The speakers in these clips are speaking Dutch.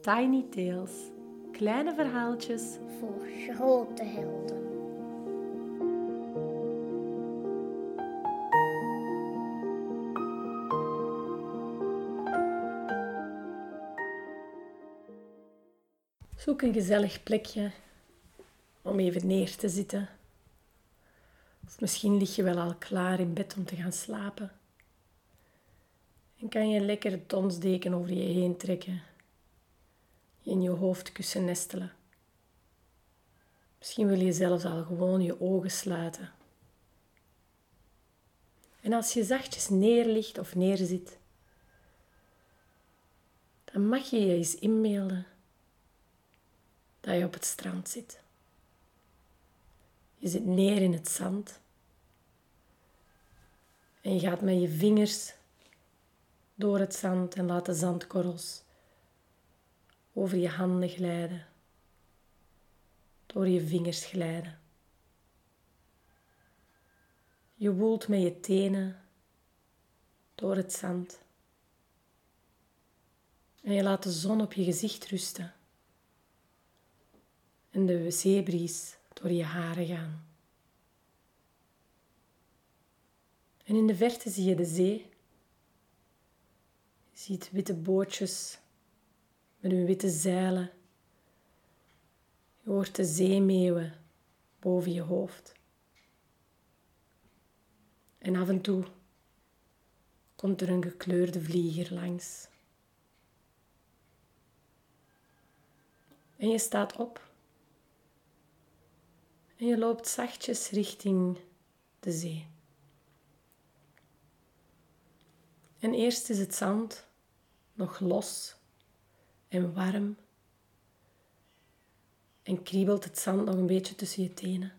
Tiny Tales. Kleine verhaaltjes voor grote helden. Zoek een gezellig plekje om even neer te zitten. Of misschien lig je wel al klaar in bed om te gaan slapen. En kan je lekker de tonsdeken over je heen trekken. In je hoofdkussen nestelen. Misschien wil je zelfs al gewoon je ogen sluiten. En als je zachtjes neerligt of neerzit, dan mag je je eens inbeelden dat je op het strand zit. Je zit neer in het zand en je gaat met je vingers door het zand en laat de zandkorrels over je handen glijden, door je vingers glijden. Je woelt met je tenen door het zand en je laat de zon op je gezicht rusten en de zeebries door je haren gaan. En in de verte zie je de zee. Je ziet witte bootjes met hun witte zeilen. Je hoort de zeemeeuwen boven je hoofd. En af en toe komt er een gekleurde vlieger langs. En je staat op en je loopt zachtjes richting de zee. En eerst is het zand nog los en warm. En kriebelt het zand nog een beetje tussen je tenen.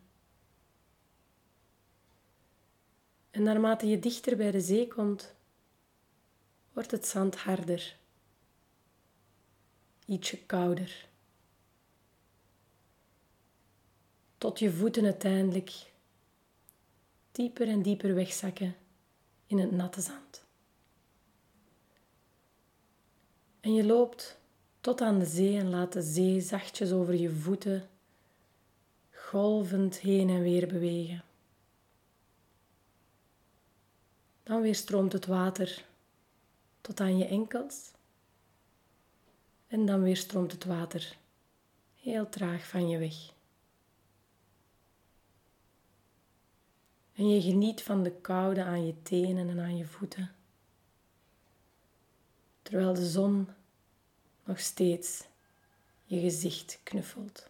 En naarmate je dichter bij de zee komt, wordt het zand harder, ietsje kouder. tot je voeten uiteindelijk dieper en dieper wegzakken in het natte zand. En je loopt tot aan de zee en laat de zee zachtjes over je voeten golvend heen en weer bewegen. Dan weer stroomt het water tot aan je enkels. En dan weer stroomt het water heel traag van je weg. En je geniet van de koude aan je tenen en aan je voeten. Terwijl de zon nog steeds je gezicht knuffelt.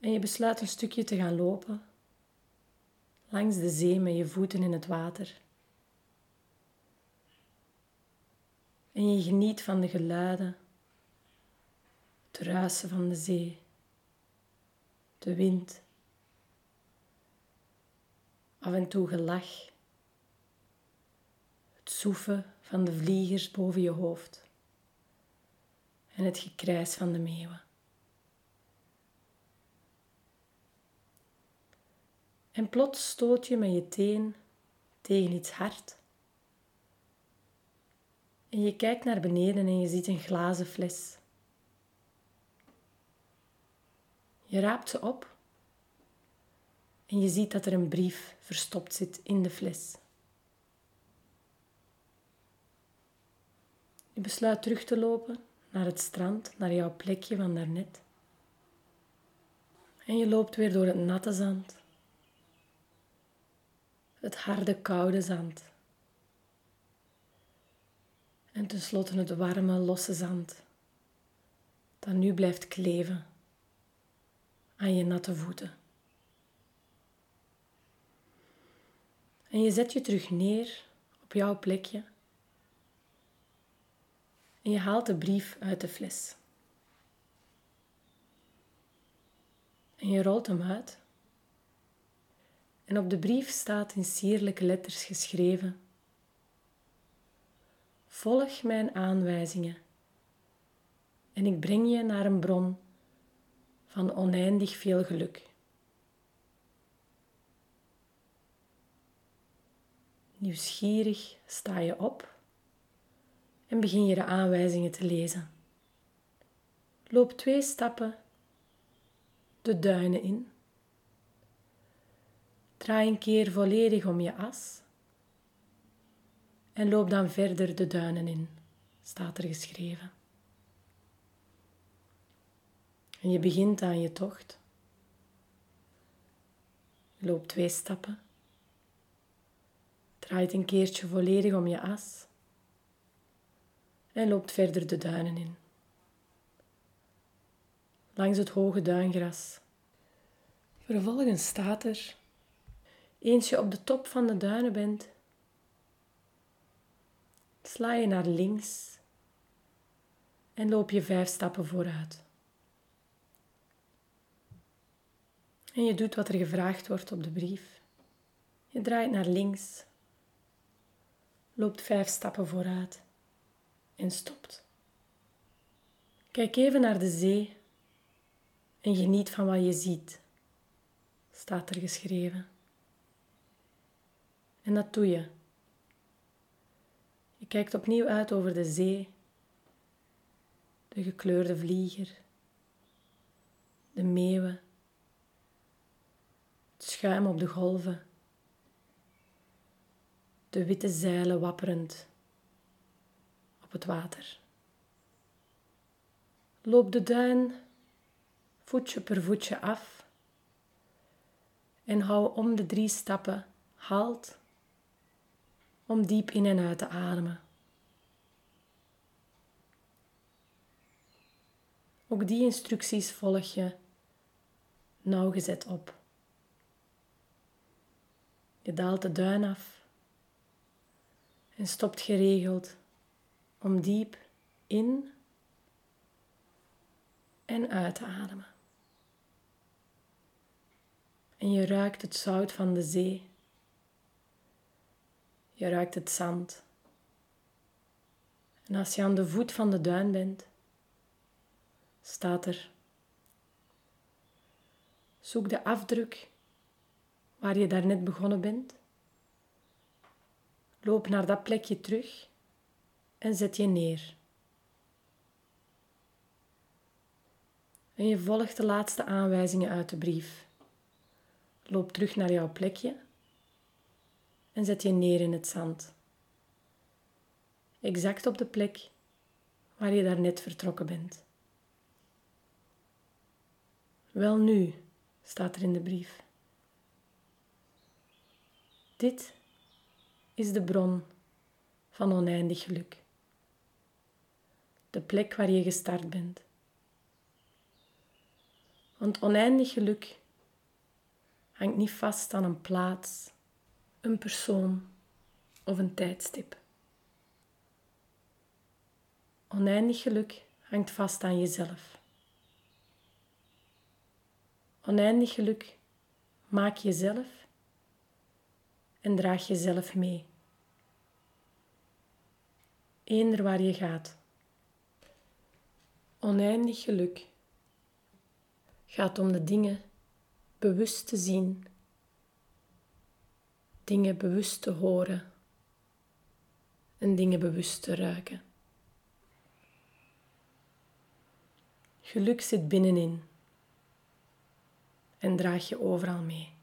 En je besluit een stukje te gaan lopen langs de zee met je voeten in het water. En je geniet van de geluiden, het ruisen van de zee de wind, af en toe gelach, het soeven van de vliegers boven je hoofd en het gekrijs van de meeuwen. En plots stoot je met je teen tegen iets hard. En je kijkt naar beneden en je ziet een glazen fles. Je raapt ze op en je ziet dat er een brief verstopt zit in de fles. Je besluit terug te lopen naar het strand, naar jouw plekje van daarnet. En je loopt weer door het natte zand. Het harde, koude zand. En tenslotte het warme, losse zand, dat nu blijft kleven aan je natte voeten. En je zet je terug neer op jouw plekje. En je haalt de brief uit de fles. En je rolt hem uit. En op de brief staat in sierlijke letters geschreven: Volg mijn aanwijzingen en ik breng je naar een bron van oneindig veel geluk. Nieuwsgierig sta je op en begin je de aanwijzingen te lezen. Loop twee stappen de duinen in. Draai een keer volledig om je as en loop dan verder de duinen in, staat er geschreven. En je begint aan je tocht. Je loopt twee stappen. Draait een keertje volledig om je as. En loopt verder de duinen in. Langs het hoge duingras. Vervolgens staat er, eens je op de top van de duinen bent, sla je naar links en loop je vijf stappen vooruit. En je doet wat er gevraagd wordt op de brief. Je draait naar links, loopt vijf stappen vooruit en stopt. Kijk even naar de zee en geniet van wat je ziet, staat er geschreven. En dat doe je. Je kijkt opnieuw uit over de zee, de gekleurde vlieger, de meeuwen schuim op de golven, de witte zeilen wapperend op het water. Loop de duin voetje per voetje af en hou om de drie stappen halt om diep in en uit te ademen. Ook die instructies volg je nauwgezet op. Je daalt de duin af en stopt geregeld om diep in en uit te ademen. En je ruikt het zout van de zee. Je ruikt het zand. En als je aan de voet van de duin bent, staat er: Zoek de afdruk waar je daarnet begonnen bent. Loop naar dat plekje terug en zet je neer. En je volgt de laatste aanwijzingen uit de brief. Loop terug naar jouw plekje en zet je neer in het zand. Exact op de plek waar je daarnet vertrokken bent. Wel nu, staat er in de brief. Dit is de bron van oneindig geluk. De plek waar je gestart bent. Want oneindig geluk hangt niet vast aan een plaats, een persoon of een tijdstip. Oneindig geluk hangt vast aan jezelf. Oneindig geluk maak jezelf en draag jezelf mee. Eender waar je gaat. Oneindig geluk gaat om de dingen bewust te zien, dingen bewust te horen en dingen bewust te ruiken. Geluk zit binnenin en draag je overal mee.